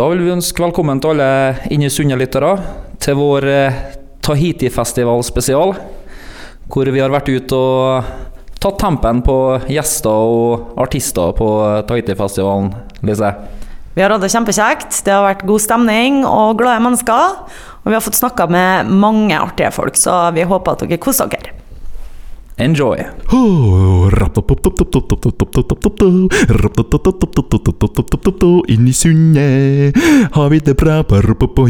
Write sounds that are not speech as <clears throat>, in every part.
Da vil vi ønske velkommen til alle inne i sunne lyttere til vår eh, Tahiti-festival spesial. Hvor vi har vært ute og tatt tempen på gjester og artister på Tahiti-festivalen, Lise. Vi har hatt det kjempekjekt. Det har vært god stemning og glade mennesker. Og vi har fått snakka med mange artige folk, så vi håper at dere koser dere. Enjoy. Inni sundet har vi det bra.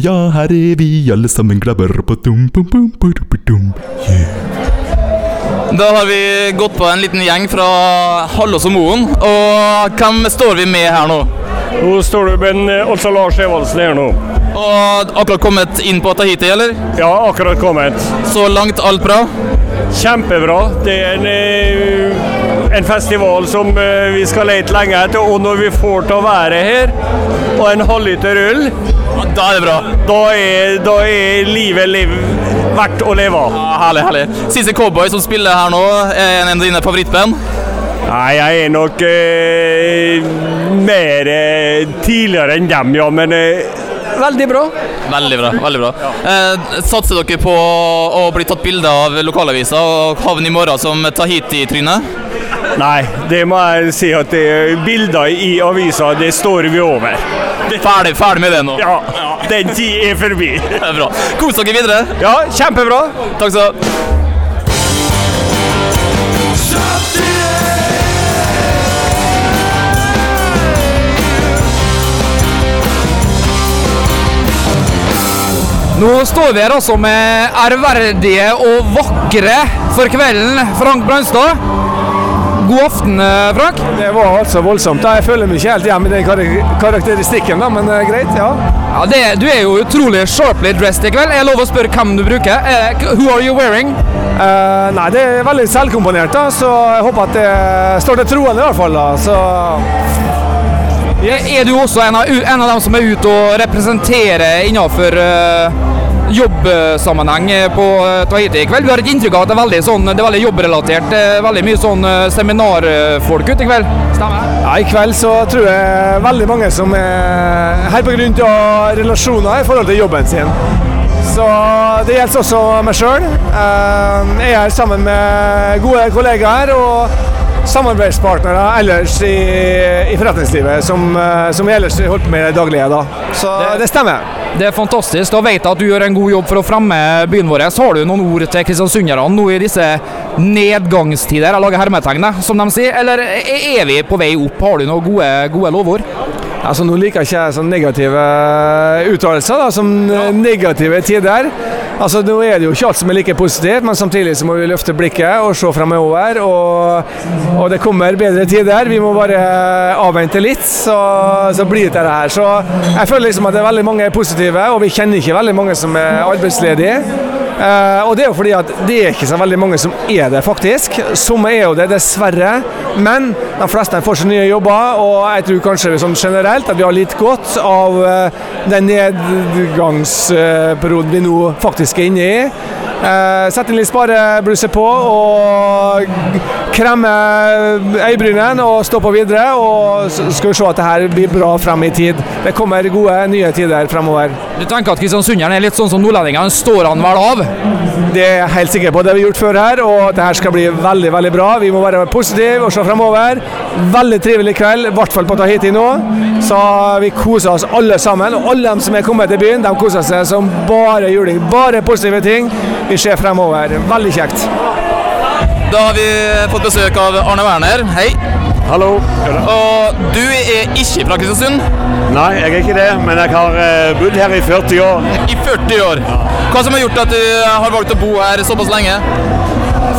Ja, her er vi alle sammen glade. Da har vi gått på en liten gjeng fra Hallås og Moen. Og hvem står vi med her nå? Nå står du med altså Lars Evaldsen her nå. Og akkurat kommet inn på Tahiti, eller? Ja, akkurat kommet. Så langt alt bra? Kjempebra. Det er en, eh, en festival som eh, vi skal lete lenge etter, og når vi får til å være her, og en halvliter øl, Ja, da er det bra. da er, da er livet liv, verdt å leve av. Ja, herlig, herlig. Siste Cowboy som spiller her nå, er en av dine favorittband. Nei, jeg er nok eh, mer eh, tidligere enn dem, ja, men eh, veldig bra. Veldig bra. veldig bra. Eh, satser dere på å bli tatt bilde av lokalavisa og havne i morgen som Tahiti-tryne? Nei, det må jeg si at det er bilder i avisa, det står vi over. Ferdig, ferdig med det nå. Ja, den tid er forbi. Det er bra. Kos dere videre. Ja, kjempebra. Takk skal du ha. Nå står vi her altså med ærverdige og vakre for kvelden Frank Brandstad. God aften, eh, Frank. Det var altså voldsomt. Jeg føler meg ikke helt hjemme i den karakteristikken, da, men eh, greit, ja. Ja, det, du er jo utrolig sharply dressed i kveld. Er lover lov å spørre hvem du bruker? Uh, who are you wearing? Uh, nei, det er veldig selvkomponert, da, så jeg håper at det står til troende i hvert fall. da. Så Er, er du også en av, en av dem som er ute og representerer innenfor uh, jobbsammenheng eh, på eh, Tahiti i kveld? Vi har et inntrykk av at det er veldig, sånn, det er veldig jobbrelatert. Er veldig mye sånn eh, seminarfolk ute i kveld. Stemmer? det? ja, i kveld så tror jeg veldig mange som er her av relasjoner i forhold til jobben sin. Så det gjelder også meg sjøl. Jeg er sammen med gode kollegaer og samarbeidspartnere ellers i, i forretningslivet, som, eh, som ellers holder på med i det daglige. da. Så det stemmer. Det er fantastisk. Da vet jeg at du gjør en god jobb for å fremme byen vår. Så har du noen ord til kristiansunderne nå i disse nedgangstider, jeg lager hermetegn, som de sier? Eller er vi på vei opp? Har du noen gode, gode lovord? Altså, nå liker jeg ikke sånne negative uttalelser, da, som negative tider. Altså, Nå er det jo ikke alt som er like positivt, men samtidig så må vi løfte blikket og se fremover. Og, og det kommer bedre tider. Vi må bare avvente litt, så, så blir det dette her. Så jeg føler liksom at det er veldig mange positive, og vi kjenner ikke veldig mange som er arbeidsledige. Uh, og det er jo fordi at det er ikke så veldig mange som er det, faktisk. Som er jo det, dessverre. Men de fleste får seg nye jobber, og jeg tror kanskje sånn generelt at vi har litt godt av eh, den nedgangsperioden vi nå faktisk er inne i. Eh, Sett inn litt sparebluse på og kremme øyebrynene og stå på videre. Og skal vi se at det her blir bra frem i tid. Det kommer gode, nye tider fremover. Du tenker at kristiansunderen er litt sånn som nordlendingene? Står han vel av? Det er jeg helt sikker på. Det har vi gjort før her, og det her skal bli veldig veldig bra. Vi må være positive og se fremover. Veldig trivelig kveld, i hvert fall på Tahiti nå. Så vi koser oss alle sammen. Og alle de som er kommet til byen, de koser seg som bare juling. Bare positive ting. Vi ser fremover. Veldig kjekt. Da har vi fått besøk av Arne Werner. Hei. Hallo. Og du er ikke fra Kristiansund. Nei, jeg er ikke det, men jeg har eh, bodd her i 40 år. I 40 år. Hva som har gjort at du har valgt å bo her såpass lenge?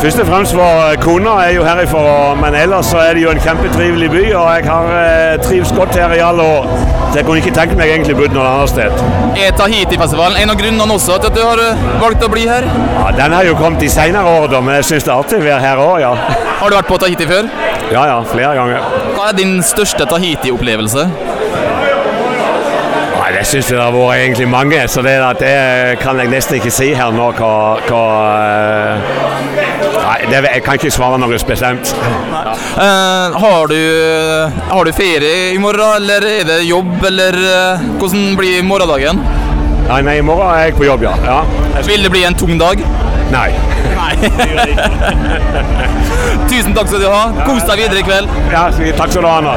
Først og fremst for kona er jo herifra, men ellers så er det jo en kjempetrivelig by, og jeg har eh, trivs godt her i alle år. Så jeg kunne ikke tenke meg egentlig bodd noe annet sted. Er Tahiti-festivalen en av grunnene også til at du har eh, valgt å bli her? Ja, Den har jo kommet i senere år, da, men jeg syns det er artig å være her òg, ja. Har du vært på Tahiti før? Ja ja, flere ganger. Hva er din største Tahiti-opplevelse? Jeg syns det har vært egentlig mange, så det, det kan jeg nesten ikke si her nå hva, hva eh, Nei, det, jeg kan ikke svare noe bestemt. Uh, har, du, har du ferie i morgen, eller er det jobb, eller uh, hvordan blir morgendagen? Nei, nei, i morgen er jeg på jobb, ja. ja. Vil det bli en tung dag? Nei. <laughs> Tusen takk skal du ha. Kos deg videre i kveld. Ja, takk skal du ha, Anna.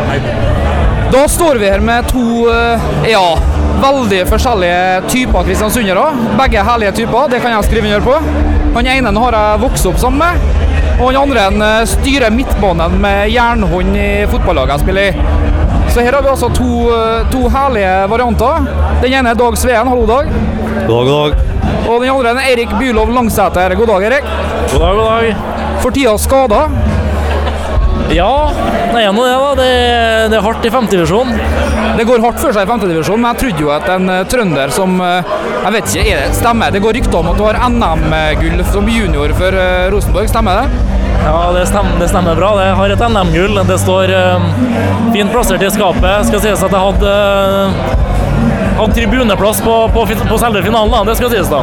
Da står vi her med to eh, ja, veldig forskjellige typer kristiansundere. Begge herlige typer, det kan jeg skrive under på. Han ene har jeg vokst opp sammen med, og han andre eh, styrer midtbanen med jernhånd i fotballaget jeg spiller i. Så her har vi altså to, eh, to herlige varianter. Den ene er Dag Sveen. Hallo, Dag. God dag, god dag. Og den andre er Erik Bylov Langsæter. God dag, Erik. God dag, god dag. For tida skada. Ja, det er nå det, da. Det, det er hardt i femtedivisjon. Det går hardt for seg i femtedivisjon, men jeg trodde jo at en eh, trønder som eh, Jeg vet ikke, er det stemmer? Det går rykter om at du har NM-gull som junior for eh, Rosenborg, stemmer det? Ja, det stemmer, det stemmer bra. Jeg har et NM-gull. Det står fint plassert i skapet. Skal sies at jeg hadde, hadde tribuneplass på, på, på selve finalen, da. det skal sies, da.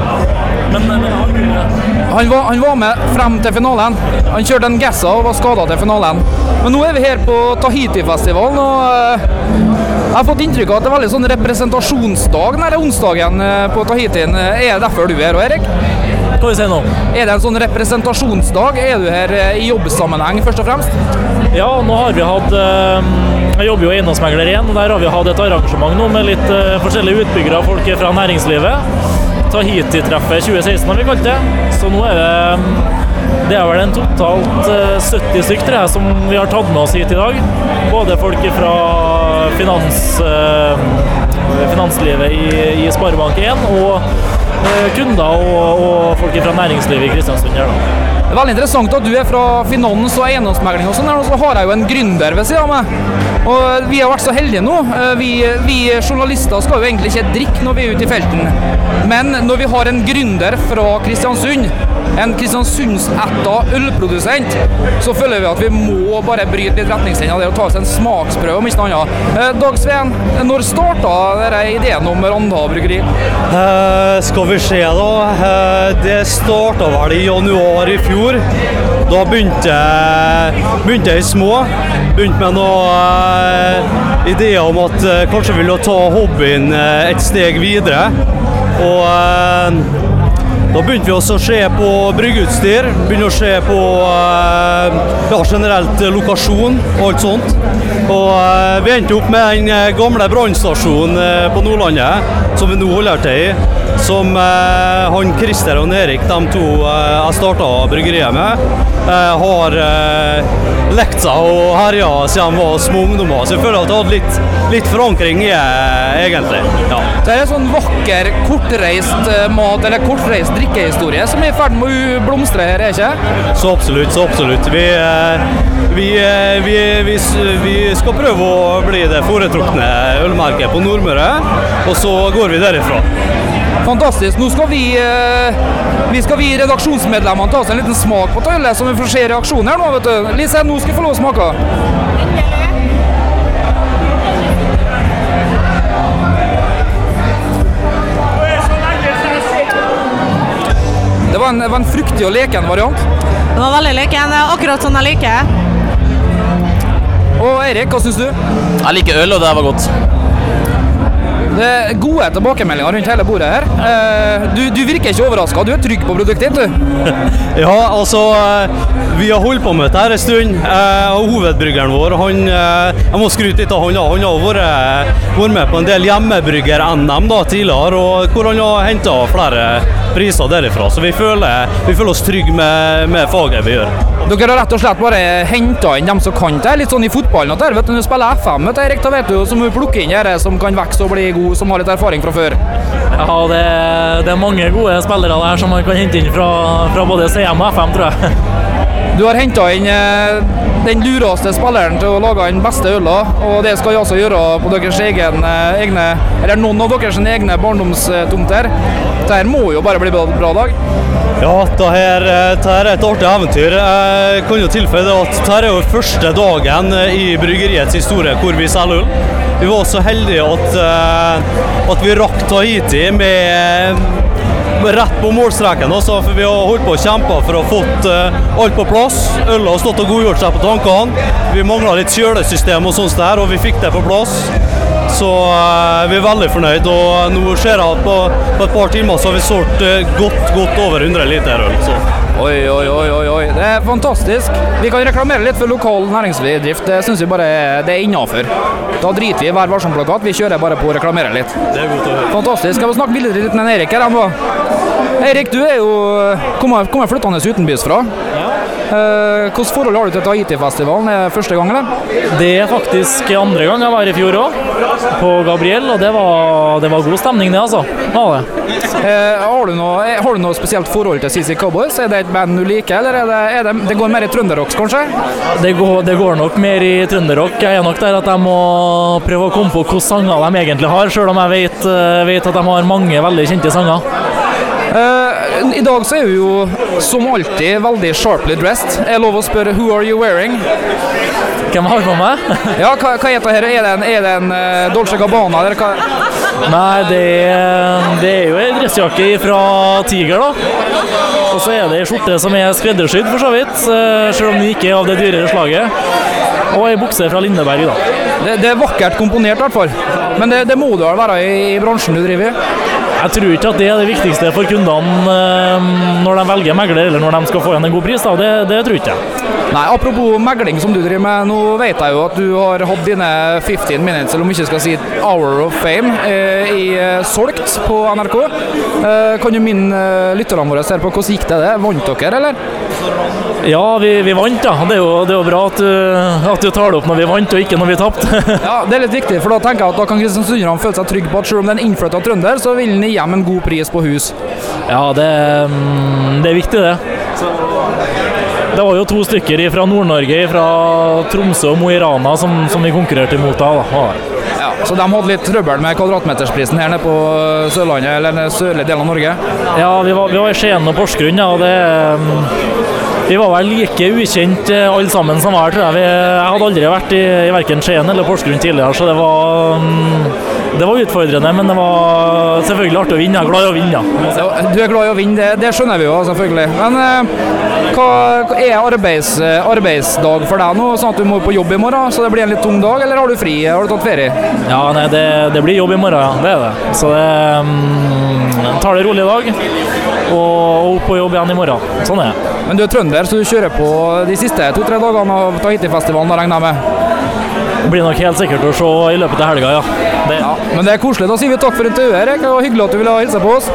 Men, men. Han var, han var med frem til finalen. Han kjørte en Gassa og var skada til finalen. Men nå er vi her på Tahiti-festivalen, og jeg har fått inntrykk av at det er veldig sånn representasjonsdag denne onsdagen eh, på Tahitien. Er det derfor du er her, og Erik? Hva vil du si nå? Er det en sånn representasjonsdag? Er du her eh, i jobbsammenheng, først og fremst? Ja, nå har vi hatt eh, Jeg jobber jo i Eiendomsmegler 1, og der har vi hatt et arrangement nå med litt eh, forskjellige utbyggere og folk fra næringslivet. Tahiti-treffet 2016 har vi kalt det. Så nå er det det er vel en totalt eh, 70 stykker tror som vi har tatt med oss hit i dag. Både folk fra finans, eh, finanslivet i, i Sparebank1 og eh, kunder og, og folk fra næringslivet i Kristiansund. her da. Det er veldig interessant at du er fra finans og eiendomsmegling og sånn, og så har jeg jo en gründer ved siden av meg. Og vi har vært så heldige nå. Eh, Vi, vi journalister skal jo egentlig ikke drikke når vi er ute i felten, men når vi har en gründer fra Kristiansund, en Kristiansundsætta ølprodusent, så føler vi at vi må bare bryte litt retningslinjer der og ta oss en smaksprøve, om ikke noe annet. Eh, Dag Sveen, når starta denne ideen om Randa bryggeri? Eh, skal vi se, da. Eh, det starta vel i januar i fjor. Da begynte begynte jeg små. Begynte med noen eh, ideer om at kanskje ville ta hobbyen et steg videre. Og da begynte vi også å se på bryggeutstyr. Begynte å se på eh, ja, generelt lokasjon og alt sånt. Og eh, vi endte opp med den eh, gamle brannstasjonen på Nordlandet, som vi nå holder til i. Som han Christer og Erik, de to jeg starta bryggeriet med, har lekt seg og herja siden de var små ungdommer. Så jeg føler at det hadde litt, litt forankring i egentlig. Ja. Det er sånn vakker, kortreist mat, eller kortreist drikkehistorie som er i ferd med å blomstre her, er ikke? Så absolutt, så absolutt. Vi, eh, vi, eh, vi, vi, vi skal prøve å bli det foretrukne ølmerket på Nordmøre, og så går vi derifra. Fantastisk. Nå skal vi, eh, vi skal vi redaksjonsmedlemmene ta oss en liten smak på tøylet, så vi får se reaksjonen her nå, vet du. Lise, nå skal vi få lov å smake. Det var en, var en fruktig og leken variant. Det var veldig leken. Akkurat sånn jeg liker. Og Eirik, hva syns du? Jeg liker øl, og det var godt. Det er gode tilbakemeldinger rundt hele bordet her. Eh, Du, du virker ikke overraska. Du er trygg på produktet ditt, du. <laughs> Ja, altså eh, Vi har holdt på med dette her en stund. eh, og Hovedbryggeren vår han, eh, Jeg må skryte litt av han. Han har vært, vært med på en del hjemmebrygger-NM da tidligere, og hvor han har henta flere priser derifra. Så vi føler, vi føler oss trygge med, med faget vi gjør. Dere har rett og slett bare henta inn dem som kan det. Litt sånn i fotballen at der, vet du, når du spiller FM, vet du, Erik, da vet du, så må du plukke inn dere som kan vokse og bli gode, som har litt erfaring fra før. Ja, det, det er mange gode spillere der som man kan hente inn fra, fra både CM og FM, tror jeg. Du har henta inn eh, den lureste spilleren til å lage den beste øla, og det skal jeg også gjøre på deres egen, eh, egne, eller noen av deres egne barndomstomter. Dette må jo bare bli bra, bra dag. Ja, dette eh, er et artig eventyr. Jeg kan jo tilføye det at dette er jo første dagen i bryggeriets historie hvor vi selger øl. Vi var så heldige at, at vi rakk Tahiti med rett på målstreken. Også, for Vi har holdt på å kjempe for å ha fått eh, alt på plass. Ølet har stått og godgjort seg på tankene. Vi mangla litt kjølesystem og sånt der, og vi fikk det på plass. Så uh, vi er veldig fornøyd. Og nå ser jeg at på, på et par timer så har vi solgt uh, godt, godt over 100 liter øl. Så. Oi, oi, oi, oi. Det er fantastisk. Vi kan reklamere litt for lokal næringsdrift. Det syns vi bare det er innafor. Da driter vi i Vær varsom-plakat. Vi kjører bare på å reklamere litt. Det er godt å høre. Fantastisk. Jeg må snakke litt med Erik her? han var. Eirik, du er jo kommer, kommer flyttende utenbys fra. Ja. Hvilket forhold har du til Tahiti-festivalen? Er det første gang, eller? Det er faktisk andre gang jeg var her i fjor òg, på Gabriel, og det var, det var god stemning, det, altså. Ja, det. Eh, har, du noe, eh, har du noe spesielt forhold til CC Cowboys? Er det et band du liker, eller er det, er det, det går mer i trønderrock, kanskje? Det går, det går nok mer i trønderrock. Jeg er nok der at jeg må prøve å komme på hvilke sanger de egentlig har, selv om jeg vet, eh, vet at de har mange veldig kjente sanger. Eh, I dag så er vi jo som alltid veldig sharply dressed. Er lov å spørre 'who are you wearing'? Hvem har du på meg? Ja, hva, hva heter det her? Er det en, er det en uh, Dolce Gabbana, eller hva? Nei, det, er- det er jo ei dressjakke fra Tiger, da. Og så er det ei skjorte som er skreddersydd, for så vidt. eh, Selv om den ikke er av det dyrere slaget. Og ei bukse fra Lindeberg, da. Det, det er vakkert komponert, i hvert fall. Men det, det må du vel være i, i bransjen du driver i? Jeg tror ikke at det er det viktigste for kundene eh, når de velger megler, eller når de skal få igjen en god pris. Da. Det, det tror ikke jeg. Nei, Apropos megling, som du driver med. Nå vet jeg jo at du har hatt dine 15 minutes, eller om ikke skal si hour of fame, eh, i eh, solgt på NRK. Eh, kan du minne lytterne våre her på hvordan gikk det? det? Vant dere, eller? Ja, vi, vi vant, da. Det er jo, det er jo bra at du, at du tar det opp når vi vant, og ikke når vi tapte. <laughs> Ja, Det er litt viktig, for da tenker jeg at da kan kristiansunderne føle seg trygge på at selv om det er en innflytta trønder, så vil han gi hjem en god pris på hus. Ja, det, mm, det er viktig, det. Det var jo to stykker fra Nord-Norge, fra Tromsø og Mo i Rana, som, som vi konkurrerte imot da. da. Ja, Så de hadde litt trøbbel med kvadratmetersprisen her nede på Sørlandet, eller den sørlige delen av Norge? Ja, vi var, vi var i Skien og Porsgrunn, ja, og det mm, Vi var vel like ukjent eh, alle sammen som var her, tror jeg. Vi, jeg hadde aldri vært i, i verken Skien eller Porsgrunn tidligere, så det var mm, det var utfordrende, men det var selvfølgelig artig å vinne. Jeg er glad i å vinne. ja. Du er glad i å vinne, det, det skjønner vi jo selvfølgelig. Men eh, hva, hva er arbeids, eh, arbeidsdag for deg nå? Sånn at du må på jobb i morgen, så det blir en litt tung dag, eller har du fri? Har du tatt ferie? Ja, nei, det, det blir jobb i morgen, ja. Det er det. Så det um, tar det rolig i dag. Og, og opp på jobb igjen i morgen. Sånn er det. Men du er trønder, så du kjører på de siste to-tre dagene av Tahiti-festivalen, regner jeg med? Det blir nok helt sikkert å se i løpet av helga, ja. Det, Ja, men det er koselig. Da sier vi takk for intervjuet, Erik. Det var hyggelig at du ville hilse på oss.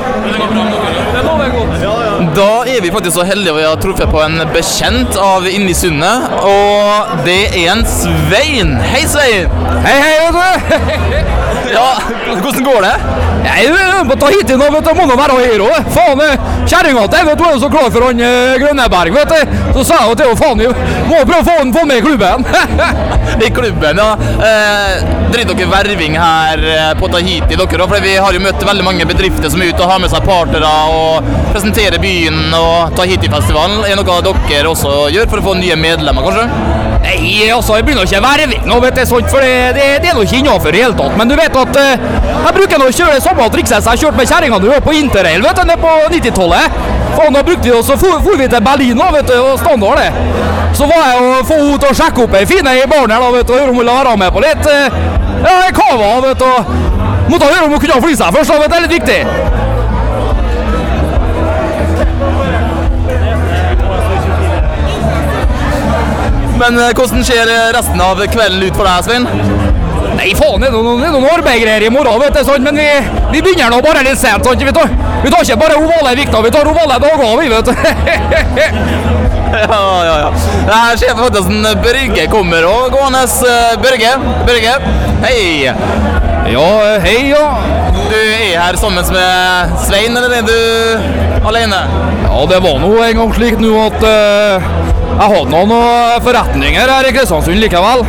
Da er vi faktisk så heldige å vi har truffet på en bekjent av Inni Sundet, og det er en Svein. Hei, Svein! Hei, hei, vet du. <laughs> Ja, hvordan går det? Jeg må på Tahiti nå, vet du. Må nå være her òg. Faen, eh, kjerringa til vet du, er jo så klar for han eh, Grønneberg, vet du. Så sa jeg til det er faen, vi må prøve å få han få han med i klubben. <laughs> I klubben, ja. Eh, driver dere verving her eh, på Tahiti, dere òg? For vi har jo møtt veldig mange bedrifter som er ute og har med seg partnere og presenterer byen og Tahiti-festivalen. Er det noe dere også gjør for å få nye medlemmer, kanskje? Nei, altså, jeg begynner ikke å verving nå, vet du, sånt, for det, det, det er nå ikke innafor i hele tatt. Men du vet at eh, jeg bruker nå å kjøre det samme trikset jeg kjørte med kjerringa du på interrail, vet du, nede på 90-tallet. Faen, da brukte vi oss, så for, for vi til Berlin da, vet du, og standard det. Så var jeg å få henne til å sjekke opp ei fine i baren her, da, vet du, og høre om hun la være med på litt. eh, Ja, kava, vet du. og Måtte høre om hun kunne fly seg først, da, vet du, det er litt viktig. Men eh, hvordan ser resten av kvelden ut for deg, Svein? Nei, faen, det er noen, noen arbeidgreier i morgen, vet du, sant? men vi, vi begynner nå bare litt sent. Sant? Vi, tar, vi tar ikke bare ovale vikter, vi tar ovale dager, vi, vet du. <laughs> Ja, ja, ja. Her ser faktisk en Børge kommer og gående. Eh, Børge, Børge, hei. ja, hei, ja. Du er her sammen med Svein, eller er du alene? Ja, det var nå en gang slik nå at eh, jeg hadde noen eh, forretninger her i Kristiansund likevel.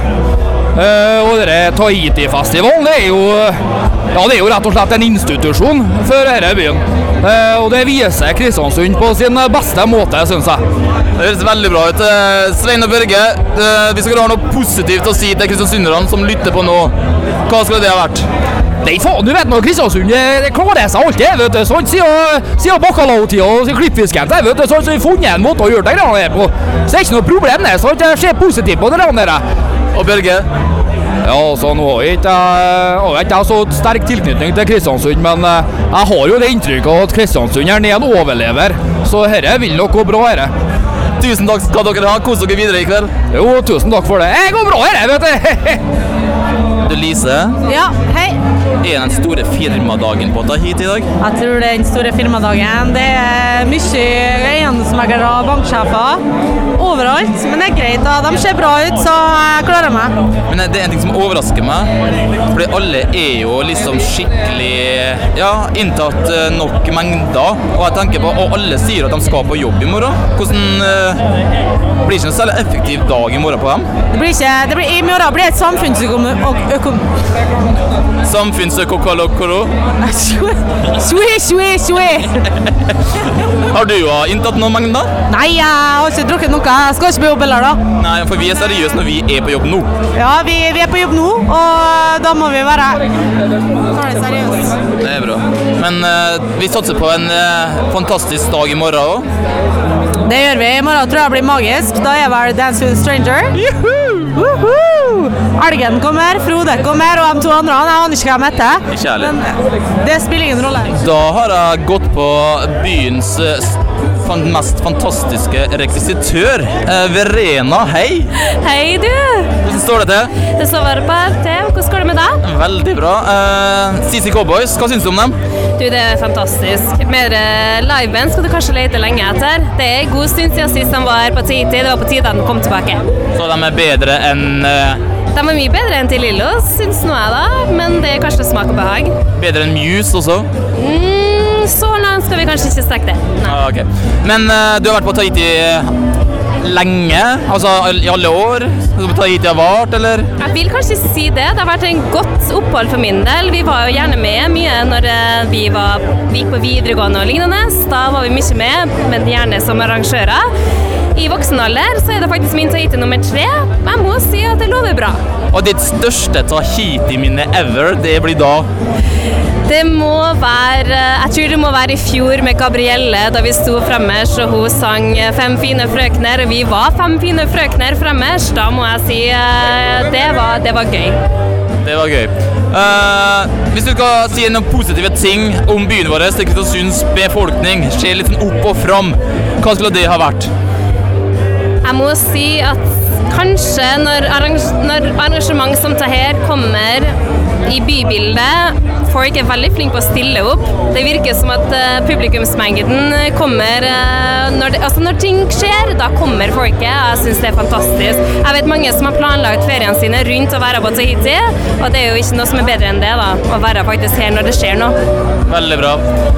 Eh, og Tahiti-festivalen er jo Ja, det er jo rett og slett en institusjon for denne byen. Eh, og det viser Kristiansund på sin beste måte, syns jeg. Det høres veldig bra ut. Svein og Børge, hvis dere har noe positivt å si til kristiansunderne som lytter på nå, hva skulle det ha vært? Nei, faen, du vet nå, Kristiansund det, det klarer seg alltid, vet du. Sånn, siden, siden bacalao-tida og klippfisken, så, vet du, sånn, så har vi funnet en måte å gjøre det greiene på. Så det er ikke noe problem, det. Sånn, jeg ser positivt på det der. Og Børge? Ja, altså, nå har jeg ikke jeg har så sterk tilknytning til Kristiansund, men eh, jeg har jo det inntrykket at Kristiansund er en overlever. Så dette vil nok gå bra, Her. Tusen takk skal dere ha. Kos dere videre i kveld. Jo, tusen takk for det. Det går bra, dette, vet du. <laughs> Du, Lise, Ja, hei. er den store firmadagen på Tahiti i dag? Jeg tror det er den store firmadagen. Det er mye eiendomsmeglere og banksjefer overalt. Men det er greit, da. De ser bra ut, så jeg klarer meg. Men det er en ting som overrasker meg. Fordi alle er jo liksom skikkelig ja, inntatt eh, nok mengder. Og jeg tenker på, og alle sier at de skal på jobb i morgen. Hvordan uh, blir det ikke en særlig effektiv dag i morgen på dem? Det blir ikke, det blir, I morgen blir det et økom- Samfunnsøkokolokolo. Shui, shui, shui. Har du jo inntatt noen mengder? Nei, jeg har ikke drukket noe. Jeg skal ikke på jobb heller, da. Nei, for vi er seriøse når vi er på jobb nå. Ja, vi, vi er på jobb nå, og da må vi være Ta det seriøst. Det er bra. Men uh, vi satser på en uh, fantastisk dag i morgen òg. Det gjør vi. I morgen tror jeg blir magisk. Da er vel Dance with a Stranger. Woohoo! Elgen kommer, Frode kommer, og de to andre han, jeg aner ikke hva de heter. Ikke heller. Men det spiller ingen rolle. Da har jeg gått på byens fan- mest fantastiske rekvisitør. Eh, Verena, hei. Hei, du! Hvordan står det til? Det står bare på RT. Hvordan går det med deg? Veldig bra. Eh, CC Cowboys, hva syns du om dem? Du, Det er fantastisk. Mer eh, liveband skal du kanskje lete lenge etter. Det er en god stund siden sist de var her på Titi. Det var på tide de kom tilbake. Så de er bedre enn eh, De er mye bedre enn til Lillos, syns nå jeg, da. Men det er kanskje smak og behag. Bedre enn Muse også? Mm, så langt skal vi kanskje ikke strekke det. Ah, okay. Men uh, du har vært på Tahiti eh, lenge? Altså i alle år? Så Tahiti har vart, eller? Jeg vil kanskje si det. Det har vært en godt opphold for min del. Vi var jo gjerne med mye når eh, vi, var, vi gikk på videregående og lignende. Da var vi mye med, men gjerne som arrangører. I voksen alder så er det faktisk min Tahiti nummer tre. Jeg må si at det lover bra. Og ditt største Tahiti-minne ever, det blir da Det må være Jeg tror det må være i fjor med Gabrielle, da vi sto fremmers og hun sang 'Fem fine frøkner'. Vi var fem fine frøkner fremmers. Da må jeg si eh, det var, det var gøy. Det var gøy. Uh, hvis du skal si noen positive ting om byen vår, til Kristiansunds befolkning, se litt sånn opp og fram, hva skulle det ha vært? Jeg må si at kanskje når, arrange når arrangement som dette kommer i bybildet, folk er veldig flinke på å stille opp. Det virker som at eh, publikumsmengden kommer eh, når, det, altså når ting skjer, da kommer folket. Jeg syns det er fantastisk. Jeg vet mange som har planlagt feriene sine rundt å være på Tahiti, og det er jo ikke noe som er bedre enn det, da. Å være faktisk her når det skjer noe. Veldig bra.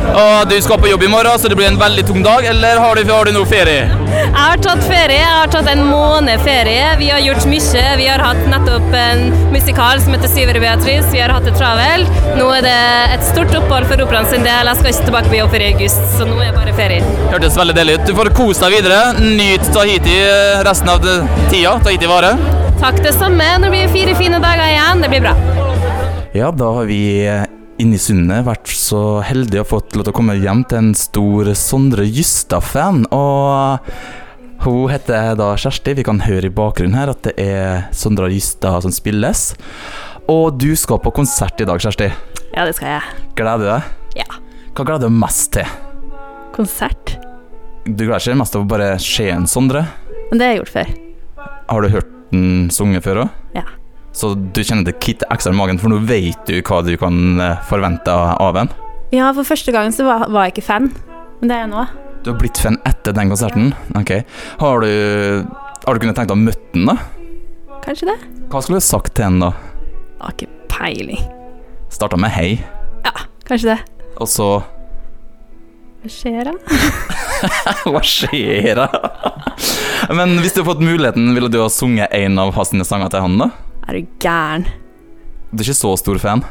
Og du skal på jobb i morgen, så det blir en veldig tung dag, eller har du, har du noe ferie? Jeg har tatt ferie. Jeg har tatt en måned ferie. Vi har gjort mye. Vi har hatt nettopp en musikal som heter Syvere Beatrice. Vi har hatt det travelt. Nå er det et stort opphold for operaen sin del. Jeg skal ikke tilbake på jobb før i august, så nå er det bare ferie. Hørtes veldig deilig ut. Du får kose deg videre. Nyt Tahiti resten av tida. Tahiti varer. Takk det samme. Nå blir det fire fine dager igjen. Det blir bra. Ja, da har vi inne i Sundet vært så heldige og fått lov til å komme hjem til en stor Sondre Justad-fan. Og hun heter da Kjersti. Vi kan høre i bakgrunnen her at det er Sondre Justad som spilles. Og du skal på konsert i dag, Kjersti. Ja, det skal jeg. Gleder du deg? Ja. Hva gleder du deg mest til? Konsert. Du gleder deg mest til å bare se en Sondre? Men det har jeg gjort før. Har du hørt den sunget før òg? Ja. Så du kjenner det kitter ekstra i magen, for nå vet du hva du kan eh, forvente av en? Ja, for første gang så var, var jeg ikke fan, men det er jeg nå. Du har blitt fan etter den konserten? Ok. Har du, har du kunnet tenkt deg å møte den, da? Kanskje det? Hva skulle du sagt til den, da? Har ikke peiling. Starta med hei. Ja, Kanskje det. Og så Hva skjer da? <laughs> Hva skjer da? Men hvis du har fått muligheten, ville du ha sunget en av hans sanger til han, da? Er du gæren? Du er ikke så stor fan,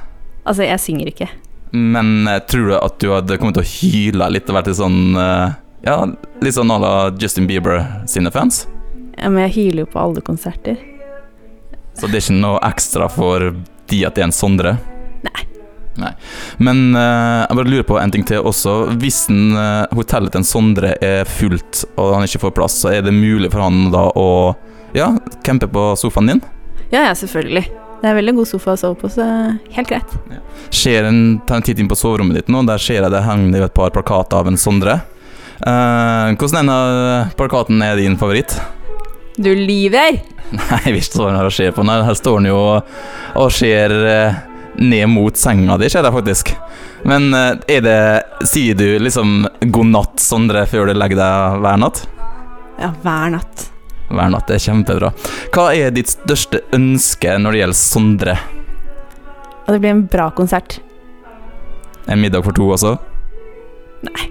Altså, jeg synger ikke. men uh, tror du at du hadde kommet til å hyle litt og vært litt sånn uh, Ja, litt sånn à la Justin Bieber sine fans? Ja, men jeg hyler jo på alle konserter. Så det er ikke noe ekstra for de at det er en Sondre? Nei. Men uh, jeg bare lurer på en ting til også. Hvis den, uh, hotellet til Sondre er fullt, og han ikke får plass, så er det mulig for han da å ja, campe på sofaen din? Ja, ja, selvfølgelig. Det er veldig god sofa å sove på, så helt greit. Ser en, Ta en titt inn på soverommet ditt nå, der ser jeg det henger et par plakater av en Sondre. Uh, hvordan en denne plakaten er din favoritt? Du lyver! <laughs> Nei, jeg visste den her ser på. den. her står den jo og, og ser ned mot senga di, ser jeg faktisk. Men eh, er det Sier du liksom 'god natt, Sondre' før du legger deg hver natt? Ja, hver natt. Hver natt, det er kjempebra. Hva er ditt største ønske når det gjelder Sondre? At det blir en bra konsert. En middag for to også? Nei.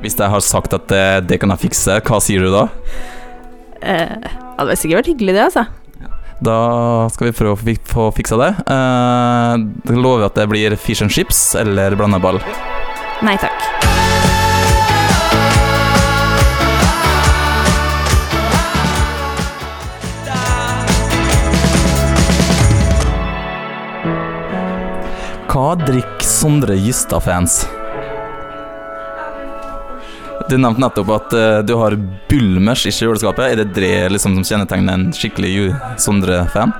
Hvis jeg har sagt at det, det kan jeg fikse, hva sier du da? Eh, det hadde sikkert vært hyggelig, det, altså. Da skal vi prøve å få fiksa det. Uh, lover at det blir fish and chips eller blandeball. Nei takk. Hva drikker Sondre Justad-fans? Du nevnte nettopp at uh, du har Bulmers i kjøleskapet. Er det det liksom, som kjennetegner en skikkelig Sondre-fan?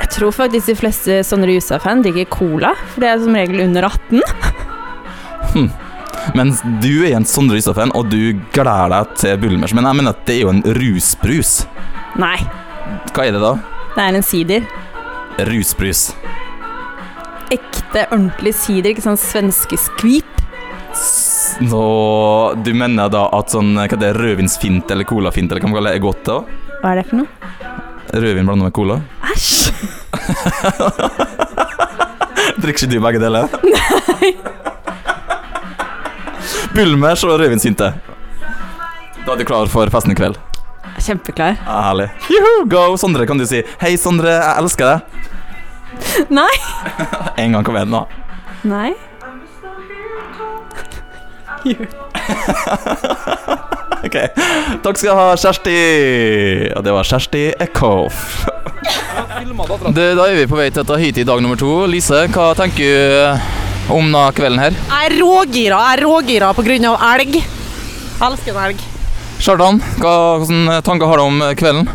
Jeg tror faktisk de fleste Sondre Jusa-fan drikker cola, for det er som regel under 18. hmm. Men du er en Sondre Jusa-fan, og du gleder deg til Bulmers. Men jeg mener at det er jo en rusbrus. Nei, Hva er det da? det er en sider. Rusbrus. Ekte, ordentlig sider, ikke sånn svenske skvip. Nå, du mener da at sånn hva det er, rødvinsfint eller colafint eller hva man kaller det, er godt da? Hva er det for noe? Rødvin blanda med cola? Æsj! <laughs> Drikker ikke du begge deler? <laughs> Nei. Bulmers og rødvinsfinte. Da er du klar for festen i kveld? Kjempeklar. Ja, herlig. Juhu, go! Sondre, kan du si 'Hei, Sondre, jeg elsker deg'? Nei. <laughs> En gang, kom igjen, nå. Nei. <laughs> Ok. Takk skal du ha, Kjersti. Og det var Kjersti Eckhoff. <laughs> Da er vi på vei til Tahiti i dag nummer to. Lise, hva tenker du om da kvelden her? Jeg er rågira. Jeg er rågira pga. elg. Jeg elsker en elg. Kjartan, hva, hvilke tanker har du om kvelden?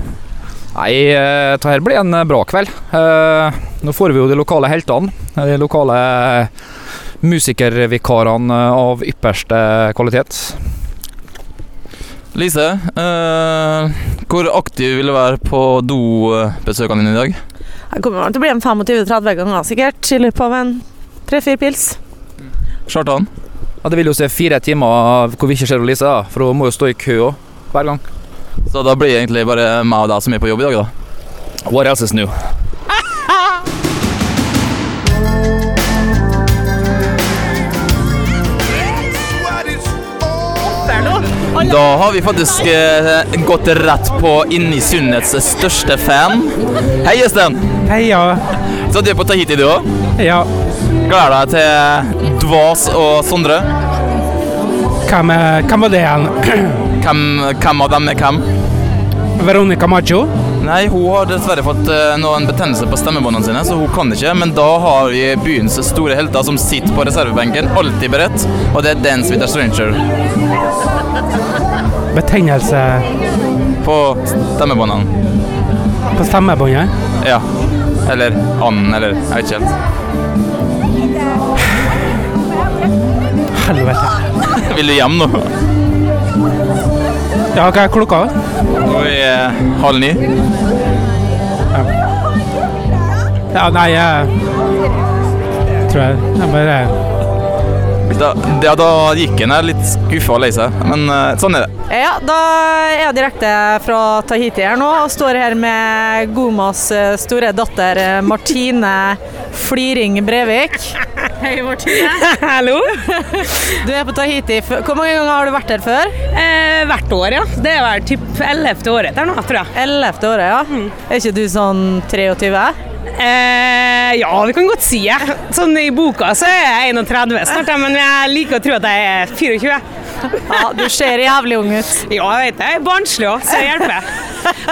Nei, eh, dette blir en eh, bra kveld. Eh, nå får vi jo de lokale heltene. De lokale musikervikarene eh, av ypperste kvalitet. Lise, eh, hvor aktiv vil du være på dobesøkene dine i dag? Jeg kommer til å bli en 25-30 ganger sikkert i løpet av en tre-fire pils. Kjartan? Ja, det vil jo se fire timer hvor vi ikke ser Lise, da, for hun må jo stå i kø hver gang. Så da blir det egentlig bare meg og deg som er på jobb i dag, da? What else is new? Da har vi faktisk eh, gått rett på inn i Sunnets største fan. Hei, Øystein. Heia. Så du er på Tahiti, du òg? Ja. Gleder deg til Dvas og Sondre? Hvem, hvem var det igjen? Hvem, hvem av dem er hvem? Veronica Maggio? Nei, hun har dessverre fått eh, noen betennelse på stemmebåndene sine, så hun kan ikke. Men da har vi byens store helter som sitter på reservebenken, alltid beredt. Og det er Dance with a Stranger Betennelse på stemmebåndene. på stemmebåndet? Ja. Eller anden, eller jeg vet ikke helt. Helvete. <laughs> Vil du hjem nå? Ja, hva er klokka? Nå er det halv ni. Ja, nei, jeg tror jeg jeg bare Da, ja, da gikk en her litt skuffa og lei seg, men eh, sånn er det. Ja, da er jeg direkte fra Tahiti her nå og står her med Gomas eh, store datter eh, Martine Fliring Brevik. <laughs> Hei, Martine. <laughs> Hallo. Du er på Tahiti. Hvor mange ganger har du vært her før? Eh, hvert år, ja. Det er vel typ ellevte året der nå, tror jeg. Ellevte året, ja. Er ikke du sånn 23? Eh, ja, vi kan godt si det. Sånn i boka så er jeg 31 snart, men jeg liker å tro at jeg er 24. Ja, du ser jævlig ung ut. Ja, jeg vet det. Jeg er barnslig òg, så det hjelper.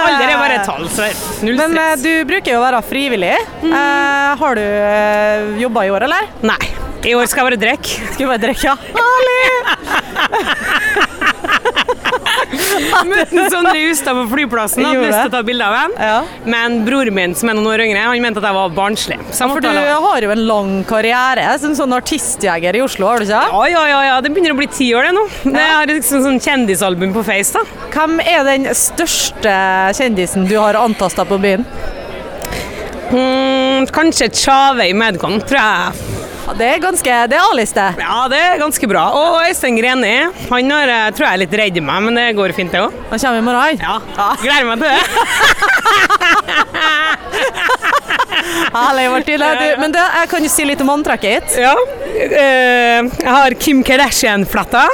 Alder er bare tall, så null Men eh, stress. du bruker jo å være frivillig. Eh, har du eh, jobba i år, eller? Nei. I år skal jeg bare drikke. Skal bare drikke, ja? <laughs> Møtte Sondre Justad på flyplassen og hadde lyst til å ta bilde av ham. Men broren min, som er noen år yngre, han mente at jeg var barnslig. Så jeg For du har jo en lang karriere som sånn artistjeger i Oslo, har du ikke? Ja, ja, ja, ja, det begynner å bli ti år det nå. Jeg har liksom sånn kjendisalbum på Face, da. Hvem er den største kjendisen du har antasta på byen? Mm, kanskje Tjave i Medcon, tror jeg. Ja, det er ganske Det er A-liste. Ja, det er ganske bra. Og Øystein Greni. Han har, eh, tror jeg er litt redd meg, men det går fint, det òg. Han kommer i morgen. Ja. Gleder meg til det. <laughs> Herlig, Martine. Du, men du, jeg kan jo si litt om antrekket ditt. Ja. Eh, jeg har Kim Kardashian-fletta.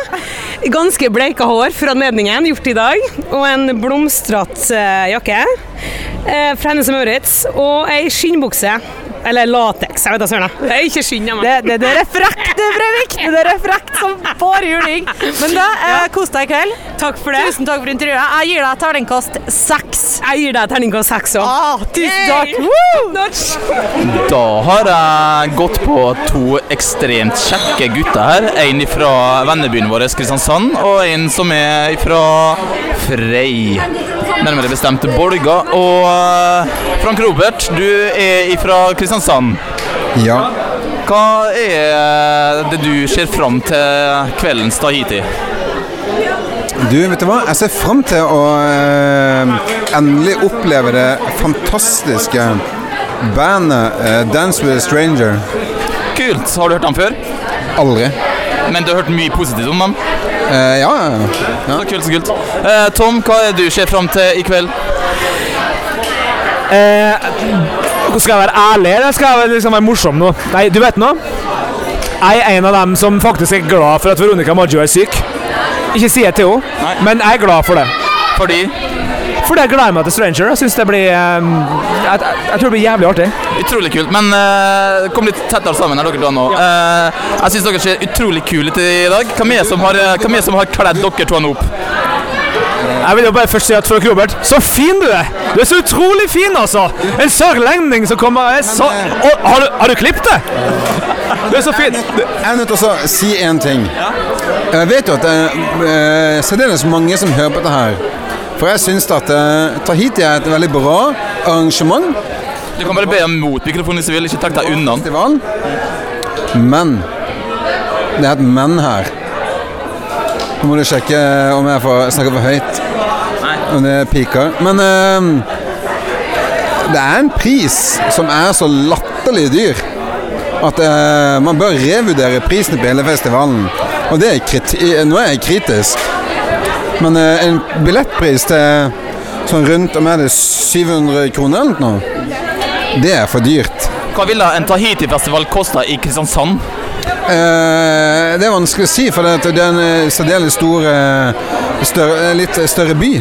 Ganske bleika hår for anledningen, gjort i dag. Og en blomstrete eh, jakke eh, fra Hennes og Maurits. Og ei skinnbukse. Eller lateks, jeg vet da søren. Det er ikke skinn. Det, det, det er frekt, du, Breivik! Det er frekt <laughs> som får juling. Men da, eh, kos deg i kveld. Takk for det. Tusen takk for intervjuet. Jeg gir deg terningkast seks. Jeg gir deg terningkast seks òg. Ah, tusen takk. Woo! Da har jeg gått på to ekstremt kjekke gutter her. En fra vennebyen vår Kristiansand, og en som er fra Frei. Nærmere bestemt Bolga. Og eh, Frank Robert, du er fra Kristiansand. Ja. Hva er det du ser fram til kveldens Tahiti? Du, vet du hva? Jeg ser fram til å eh, endelig oppleve det fantastiske bandet eh, Dance with a Stranger. Kult. Har du hørt dem før? Aldri. Men du har hørt mye positivt om dem? Eh, ja, ja, ja. Så kult, så kult. Eh, Tom, hva er det du ser fram til i kveld? Eh, skal jeg være ærlig, eller skal jeg liksom være morsom nå? Nei, du vet nå. Jeg er en av dem som faktisk er glad for at Veronica Maggio er syk. Ikke si det til henne, men jeg er glad for det. Fordi? Fordi jeg gleder meg til Stranger. Jeg synes det blir eh, jeg, jeg, jeg tror det blir jævlig artig. Utrolig kult. Men uh, kom litt tettere sammen her, dere to nå. Eh, jeg syns dere ser utrolig kule ut i dag. Hvem er det som har, er som har kledd dere to opp? Jeg vil jo bare først si at Frøken Robert, så fin du er! Du er så utrolig fin, altså! En sørlending som kommer er så Å, har, du, har du klippet det? Du er så fin! Jeg er nødt til å si én ting. Jeg vet jo at det er eh, særdeles mange som hører på dette her. For jeg syns at eh, Tahiti er et veldig bra arrangement. Du kan bare be om mot mikrofonen hvis du vil. Ikke trekk deg unna. Festival. Men det er et men her. Nå må du sjekke om jeg får snakke for høyt. Om det piker. Men uh, det er en pris som er så latterlig dyr at uh, man bør revurdere prisene på hele festivalen. Og det er kriti nå er jeg kritisk. Men eh, en billettpris til sånn rundt om er det 700 kroner eller noe, det er for dyrt. Hva ville en Tahiti-festival kosta i Kristiansand? Eh, det er vanskelig å si, for det er en eh, særdeles stor eh, større, eh, Litt større by.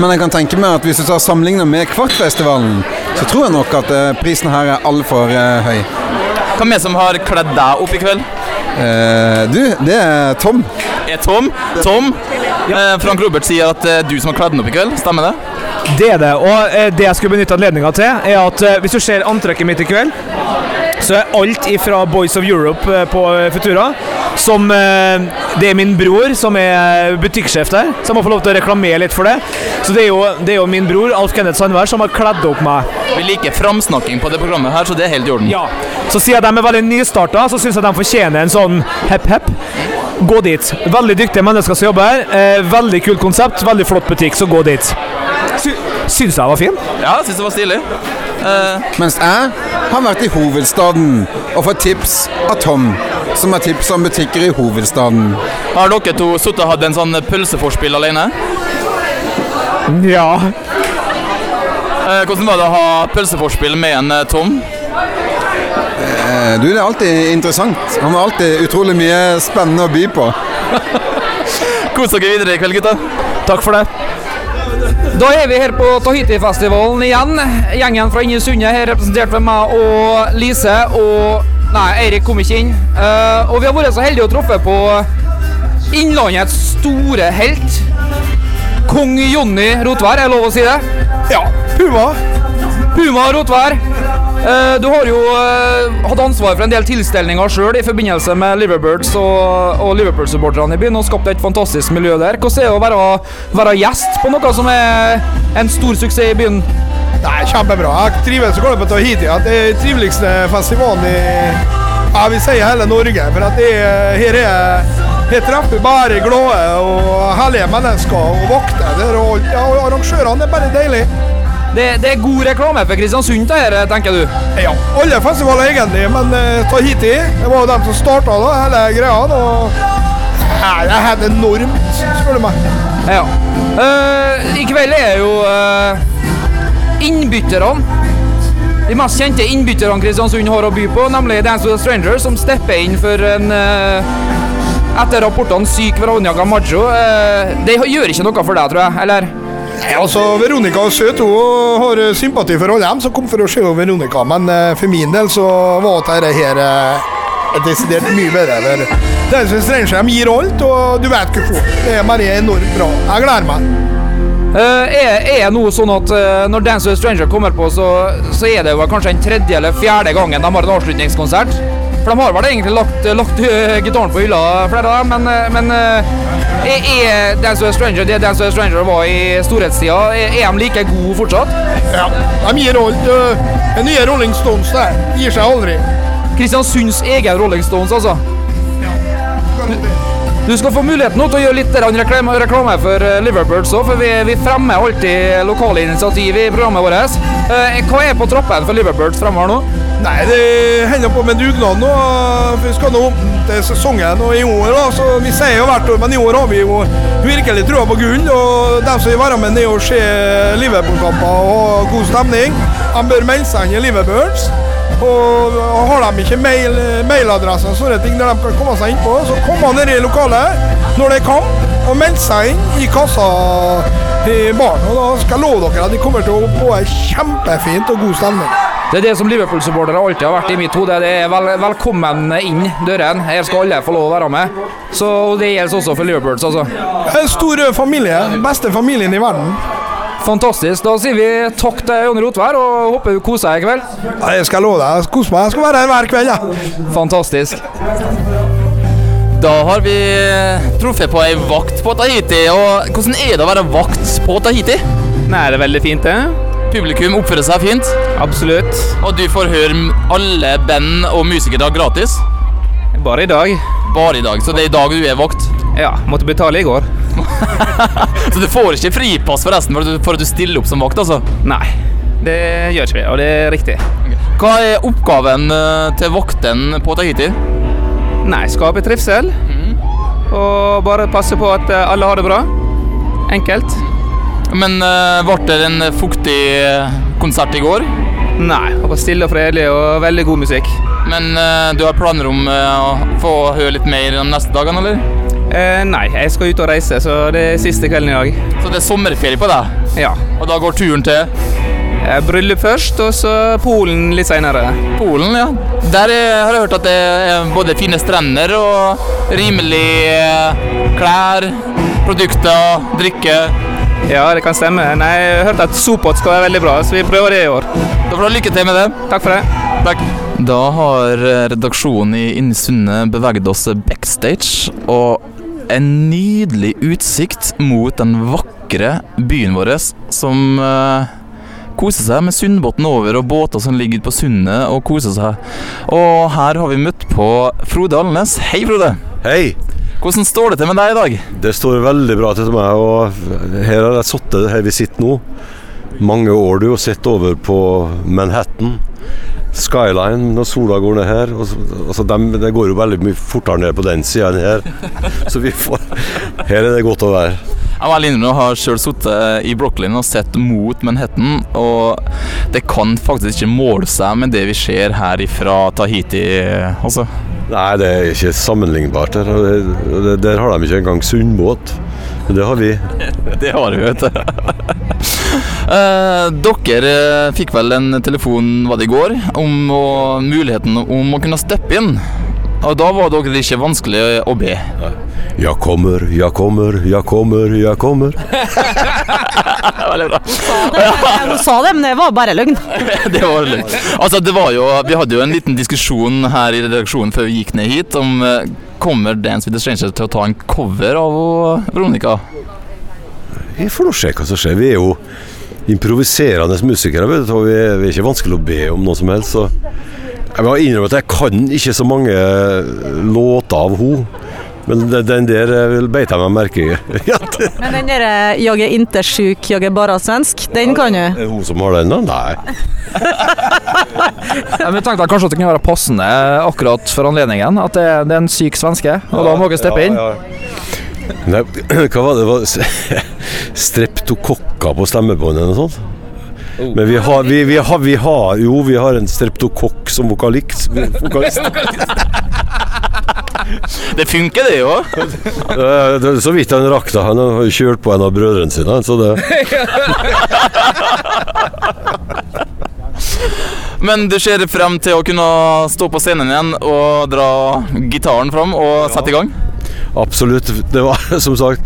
Men jeg kan tenke meg at hvis du tar sammenlignet med Kvartfestivalen, så tror jeg nok at eh, prisen her er altfor uh, høy. Hvem er det som har kledd deg opp i kveld? Eh, du, det er Tom. Er Tom? Tom? Eh, Frank Robert sier at det er du som har kledd den opp i kveld. Stemmer det? Det er det. Og eh, det jeg skulle benytte anledninga til, er at eh, hvis du ser antrekket mitt i kveld, så er alt ifra Boys of Europe eh, på eh, Futura som eh, Det er min bror som er butikksjef der, så jeg må få lov til å reklamere litt for det. Så det er jo, det er jo min bror Alf Kenneth Sandvær som har kledd opp meg. Vi liker framsnakking på det programmet her, så det er helt i orden. Ja. Så siden de er veldig nystarta, så syns jeg de fortjener en sånn hepp-hepp. Gå dit. Veldig dyktige mennesker som jobber her. Eh, veldig kult konsept, veldig flott butikk, så gå dit. Sy syns du jeg var fin? Ja, syns det var stilig. Mens jeg har vært i hovedstaden og fått tips av Tom, som har tips om butikker i hovedstaden. Har dere to sittet og hatt en sånn pølseforspill alene? Ja. Uh, hvordan var det å ha pølseforspill med en Tom? Eh, Du, det er alltid interessant. Han har alltid utrolig mye spennende å by på. <laughs> Kos dere videre i kveld, gutta. Takk for det. Da er vi her på Tahiti-festivalen igjen. Gjengen fra Inni Sundet her representert ved meg og Lise. Og Nei, Eirik kom ikke inn. Uh, og vi har vært så heldige å treffe på Innlandets store helt. Kong Jonny Rotvær, er det lov å si det? Ja. Puma. Puma Rotvær. Eh, du har jo eh, hatt ansvar for en del tilstelninger sjøl i forbindelse med Liverbirds og, og Liverpool-supporterne i byen, og skapt et fantastisk miljø der. Hvordan er det å være, være gjest på noe som er en stor suksess i byen? Nei, Kjempebra. Jeg trives så godt på Tahiti. Det er triveligste festivalen i jeg vil si hele Norge. For at det er, her, er, her treffer bare glade og herlige mennesker og vakter. ja, og Arrangørene er bare deilige. Det, det er god reklame for Kristiansund, her, tenker du? Ja, alle festivaler egentlig, men eh, Tahiti det var jo dem som starta hele greia. Og det er helt enormt, spør du meg. Ja. Eh, I kveld er jo uh, innbytterne de mest kjente innbytterne Kristiansund har å by på, nemlig Dance with a Stranger, som stepper inn for en eh, Etter rapportene syk Veronica Camacho. Uh, det gjør ikke noe for deg, tror jeg? Eller? Nei, altså, Veronica er søt hun har eh, sympati for alle dem som kom for å se Veronica, men eh, for min del så var dette her eh, desidert mye bedre. For Dance with a Stranger gir alt, og du vet hvorfor. Det er bare enormt bra. Jeg gleder meg. Uh, er, det nå sånn at uh, når Dance with Stranger kommer på, så, så er det jo kanskje den tredje eller fjerde gangen de har en avslutningskonsert? For de har vel egentlig lagt, lagt eh, gitaren på hylla, flere av dem, men, eh, men eh, er, Dance of a Stranger det Dance of a Stranger var i storhetstida, er, er de like gode fortsatt? Ja, de gir alt. eh, Den nye Rolling Stones der gir seg aldri. Kristiansunds egen Rolling Stones, altså. Ja. Du skal få muligheten til å gjøre litt reklame, reklame for Liverpools, Liverbirds òg, for vi, vi fremmer alltid lokale initiativ i programmet vårt. Eh, hva er på trappene for Liverpools fremover nå? Nei, det hender på med dugnad nå. for Vi skal nå opp til sesongen og i år. da, så Vi sier jo hvert år, men i år har vi jo virkelig trua på gull. og De som vil være med ned og se Liverpool-kamper og god stemning, de bør melde seg inn i Liverbirds. Og har de ikke mail, mailadresser og sånne ting der de kan komme seg inn på, så kommer ned i lokalet når det er kamp, og meld seg inn i kassa i baren. Og da skal jeg love dere at de kommer til å få en kjempefint og god stemning. Det er det som Liverpool-supportere alltid har vært i mitt hode. Det er vel, velkommen inn døren. Her skal alle få lov å være med. Så og Det gjelder også for Liverpools, altså. En stor familie. Beste familien i verden. Fantastisk. Da sier vi takk til Jonny Rotvær og håper du koser deg i kveld. Ja, jeg skal love deg. Kos meg. Jeg skal være her hver kveld. Ja. Fantastisk. Da har vi truffet på ei vakt på Tahiti. Og hvordan er det å være vakt på Tahiti? Nei, det er veldig fint, det. Publikum oppfører seg fint. Absolutt. Og du får høre alle band og musikere gratis. Bare i dag. Bare i dag, Så det er i dag du er vakt? Ja. Måtte betale i går. <laughs> Så du får ikke fripass forresten for at du, for at du stiller opp som vakt, altså? Nei, det gjør ikke vi, og det er riktig. Hva er oppgaven eh, til vakten på Tahiti? Nei, skape trivsel. Og bare passe på at eh, alle har det bra. Enkelt. Men uh, ble det en fuktig eh, konsert i går? Nei, det var stille og fredelig og veldig god musikk. Men eh, du har planer om eh, å få høre litt mer de neste dagene, eller? Eh, nei, jeg skal ut og reise, så det er siste kvelden i dag. Så det er sommerferie på deg? Ja. Og da går turen til? Eh, bryllup først, og så Polen litt seinere. Polen, ja. Der er, har jeg hørt at det er både fine strender og rimelige eh, klær, produkter, drikke. Ja, det kan stemme. Nei, jeg har hørt at Sopot skal være veldig bra, så vi prøver det i år. Da får du ha lykke til med det. Takk for det. Takk. Da har eh, redaksjonen i Inni beveget oss backstage, og en nydelig utsikt mot den vakre byen vår, som uh, koser seg med Sundbotn over og båter som ligger på sundet og koser seg. Og her har vi møtt på Frode Alnes. Hei, Frode. Hei. Hvordan står det til med deg i dag? Det står veldig bra til meg, og her har jeg sittet her vi sitter nå. Mange år du har sett over på Manhattan. Skyline når sola går ned her. Og, så- altså dem, det går jo veldig mye fortere ned på den sida enn her. <laughs> Så vi får Her er det godt å være. Jeg var inne har sjøl sittet i Brooklyn og sett mot Manhattan. Og det kan faktisk ikke måle seg med det vi ser her fra Tahiti. Altså. Nei, det er ikke sammenlignbart. Der, det- der har de ikke engang sundbåt. Men det har vi. <laughs> Det har vi, vet du. <laughs> Eh, dere eh, fikk vel en telefon var det i går om å, muligheten om å kunne steppe inn. Og da var dere ikke vanskelig å be. Jeg kommer, jeg kommer, jeg kommer, jeg kommer. <laughs> Veldig bra. Hun sa det, men det var bare løgn. <laughs> det var løgn. Altså, det var jo, vi hadde jo en liten diskusjon her i redaksjonen før vi gikk ned hit om eh, Kommer Dance with the Stranger til å ta en cover av Veronica? Vi får nå se hva som skjer. Vi er jo improviserende musikere, vet du, vi er, vi er ikke vanskelig å be om noe som helst. Så jeg må innrømme at jeg kan ikke så mange låter av henne. <laughs> Men den- der eh, beit jeg meg merke i. Det Men den derre 'jag er inte sjuk, jag är bara svensk', den kan du. er hun som har den, da? Nei. <laughs> Vi tenkte jeg kanskje at det kunne være passende akkurat for anledningen. At det, det er en syk svenske, og da må dere steppe inn. Ja, ja. Nei, <clears throat> hva var det? det <laughs> streptokokka på stemmebåndet eller noe sånt? Men vi har, vi, vi, har, vi har Jo, vi har en streptokokk som vokalist. vokalist. Det funker, det jo. <laughs> Det er Så vidt han rakk det. Han har kjørt på en av brødrene sine. Så det <laughs> Men du ser frem til å kunne stå på scenen igjen og dra gitaren fram og sette i gang? Absolutt. Det var <laughs> som sagt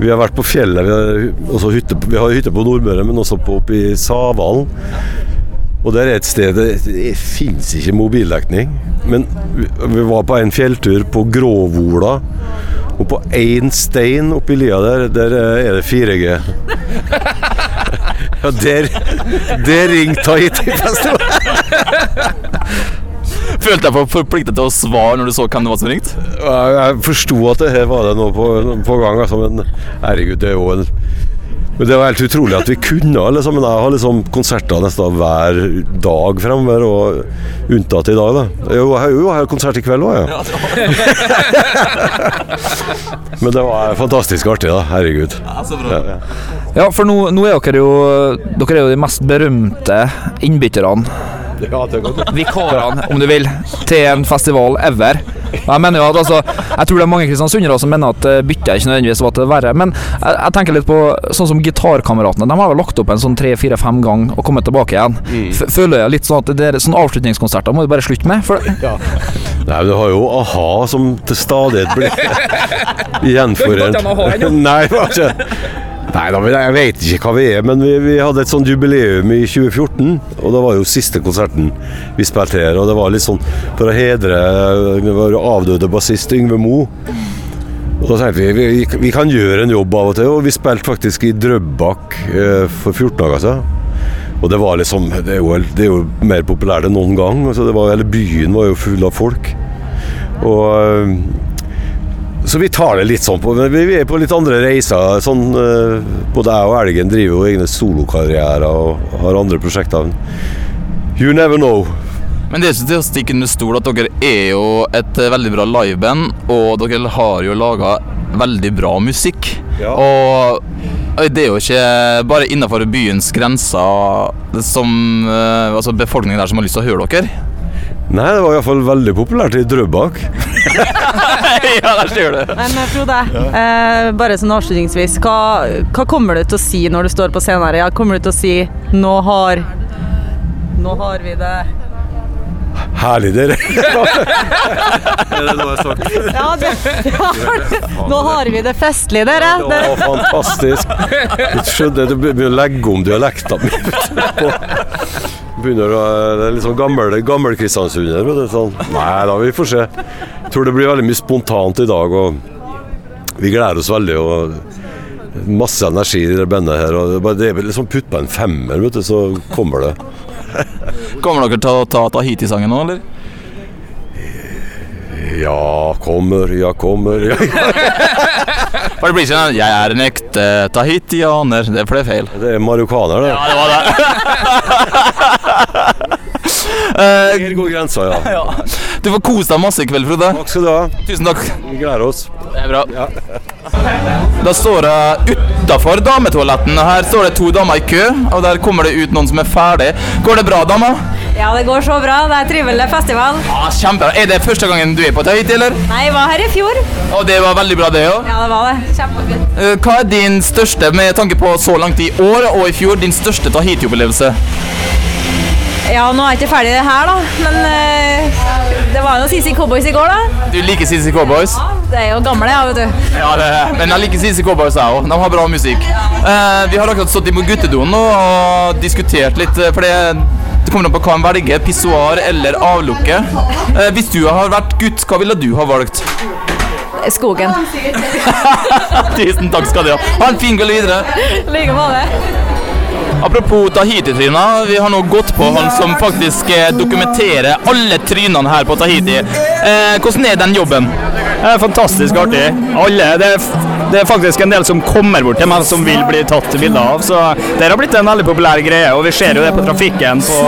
Vi har vært på fjellet. Vi har, hytte, vi har hytte på Nordmøre, men også oppe i Savalen. Og der er et sted Det, det fins ikke mobildekning. Men vi, var på en fjelltur på Gråvola. Og på én stein oppi lia der, der er det 4G. <laughs> Ja, der, der ringte Tahiti-festivalen! Følte jeg meg forpliktet til å svare når du så hvem det var som ringte? Jeg, forsto at det her var det noe på, på gang, altså, men herregud, det er jo en men det var helt utrolig at vi kunne alle sammen. Jeg har liksom konserter nesten hver dag fremover, og unntatt i dag, da. Jo, jeg har jo jeg har konsert i kveld òg, ja. <laughs> Men det var fantastisk artig, da. Herregud. Ja, ja. Ja, for nå, nå er dere jo Dere er jo de mest berømte innbytterne. <laughs> Vikarene, om du vil, til en festival ever. Jeg mener jo at altså Jeg tror det er mange kristiansundere som mener at Bytter byttet ikke nødvendigvis var til det verre. Men jeg, jeg tenker litt på sånn som Gitarkameratene. De har vel lagt opp en sånn tre-fire-fem gang og kommet tilbake igjen. F føler jeg litt sånn at det er sånn avslutningskonserter må du bare slutte med. For <laughs> Nei, men du har jo a-ha som til stadighet blir <laughs> gjenforent. Nei, det var ikke Nei da, jeg vet ikke hva vi er, men vi, vi hadde et sånt jubileum i 2014. Og det var jo siste konserten vi spilte her. Og det var litt sånn for å hedre var avdøde bassist Yngve Mo. Og da tenkte vi vi, vi kan gjøre en jobb av og til, og vi spilte faktisk i Drøbak eh, for 14 dager siden. Og det var liksom Det er jo, det er jo mer populært enn noen gang. Altså det var, hele byen var jo full av folk. Og eh, Så vi tar det litt sånn på Vi er på litt andre reiser. Sånn, eh, både jeg og Elgen driver jo egne solokarrierer og har andre prosjekter. You never know. Men det er ikke til å stikke under stol at dere er jo et eh, veldig bra liveband, og dere har jo laga veldig bra musikk. Og eh, det er jo ikke bare innafor byens grenser som eh, altså befolkningen der som har lyst til å høre dere. Nei, det var iallfall veldig populært i Drøbak. <laughs> <laughs> ja, der sier du. Men Frode, eh, bare sånn avslutningsvis. Hva, hva kommer du til å si når du står på scenen her? Ja, kommer du til å si 'nå har Nå har vi det Herlig, dere. <laughs> Er det noe jeg har sagt? Ja, det, ja, nå har vi det festlig, dere. Det var fantastisk. Du skjønner, du begynner å legge om dialekten min. Begynner å, det er sånn gammel, gammel kristiansunder. Sånn. Nei da, vi får se. Jeg tror det blir veldig mye spontant i dag. og Vi gleder oss veldig. og Masse energi i det bandet her. og Det er liksom Putt på en femmer, vet du, så kommer det. Kommer dere til å ta Tahiti-sangen nå, eller? Ja, kommer, ja, kommer ja. For det blir ikke sånn 'Jeg er en ekte tahitianer'. Det for det er feil. Det er marokkaner, det. Ja, det var det. Her gode grenser, <laughs> ja. Du får kose deg masse i kveld, Frode. Takk skal du ha. Tusen takk. Vi gleder oss. Det er bra. Da står det utafor dametoaletten, her står det to damer i kø, og der kommer det ut noen som er ferdig. Går det bra, damer? Ja, det går så bra. Det er trivelig festival. Ja, Kjempebra. Er det første gangen du er på Tahiti, eller? Nei, jeg var her i fjor. Og det var veldig bra, det òg. Ja, det var det. Kjempefint. Hva er din største, med tanke på så langt i år og i fjor, din største Tahiti-opplevelse? Ja, nå er jeg ikke ferdig her, da. Men eh, det var jo CC Cowboys i går, da. Du liker CC Cowboys? Det er jo gamle, ja, vet du. Ja, det, men jeg liker CC Cowboys, jeg òg. De har bra musikk. Eh, vi har akkurat stått i guttedoen nå og diskutert litt, eh, for det, kommer an på hva en velger. Pissoar eller avlukke. Hvis du har vært gutt, hva ville du ha valgt? Skogen. <laughs> Tusen takk skal du ha. Ha en fin kveld videre. Like måte. Apropos Tahiti-tryner, vi har nå gått på han som faktisk eh, dokumenterer alle trynene her på Tahiti. Eh, hvordan er den jobben? Det er fantastisk artig. Alle, det, er, det er faktisk en del som kommer bort til meg som vil bli tatt bilder av. Så det har blitt en veldig populær greie, og vi ser jo det på trafikken på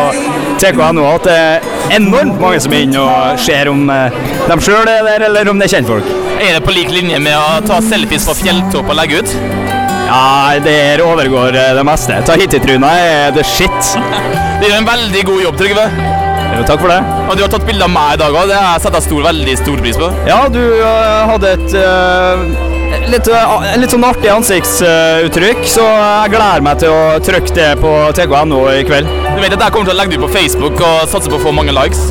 TKNO at det er enormt mange som er inne og ser om eh, de sjøl er der, eller om det er kjentfolk. Er det på lik linje med å ta selfies på fjelltopp og legge ut? Ja, det her overgår eh, det meste. Tahiti-tryna er the shit. <laughs> Du gjør en veldig god jobb, Trygve. Jo, takk for det. Og du har tatt bilde av meg i dag òg, det setter jeg stor, veldig stor pris på. Ja, du eh, hadde et uh, litt, litt sånn artig ansiktsuttrykk, så jeg gleder meg til å trykke det på tk.no i kveld. Du vet at jeg kommer til å legge det ut på Facebook og satse på å få mange likes?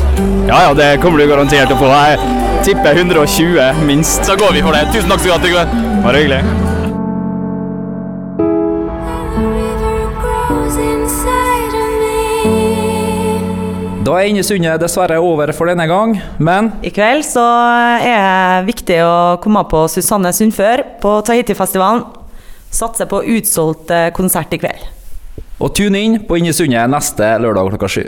Ja, ja, det kommer du garantert til å få. Jeg tipper 120, minst. Da går vi for det. Tusen takk skal du ha, Trygve. Bare hyggelig. Da er Innesundet dessverre over for denne gang, men I kveld så er det viktig å komme på Susanne Sundfør på Tahiti-festivalen. Satser på utsolgt konsert i kveld. Og tune inn på Innesundet neste lørdag klokka sju.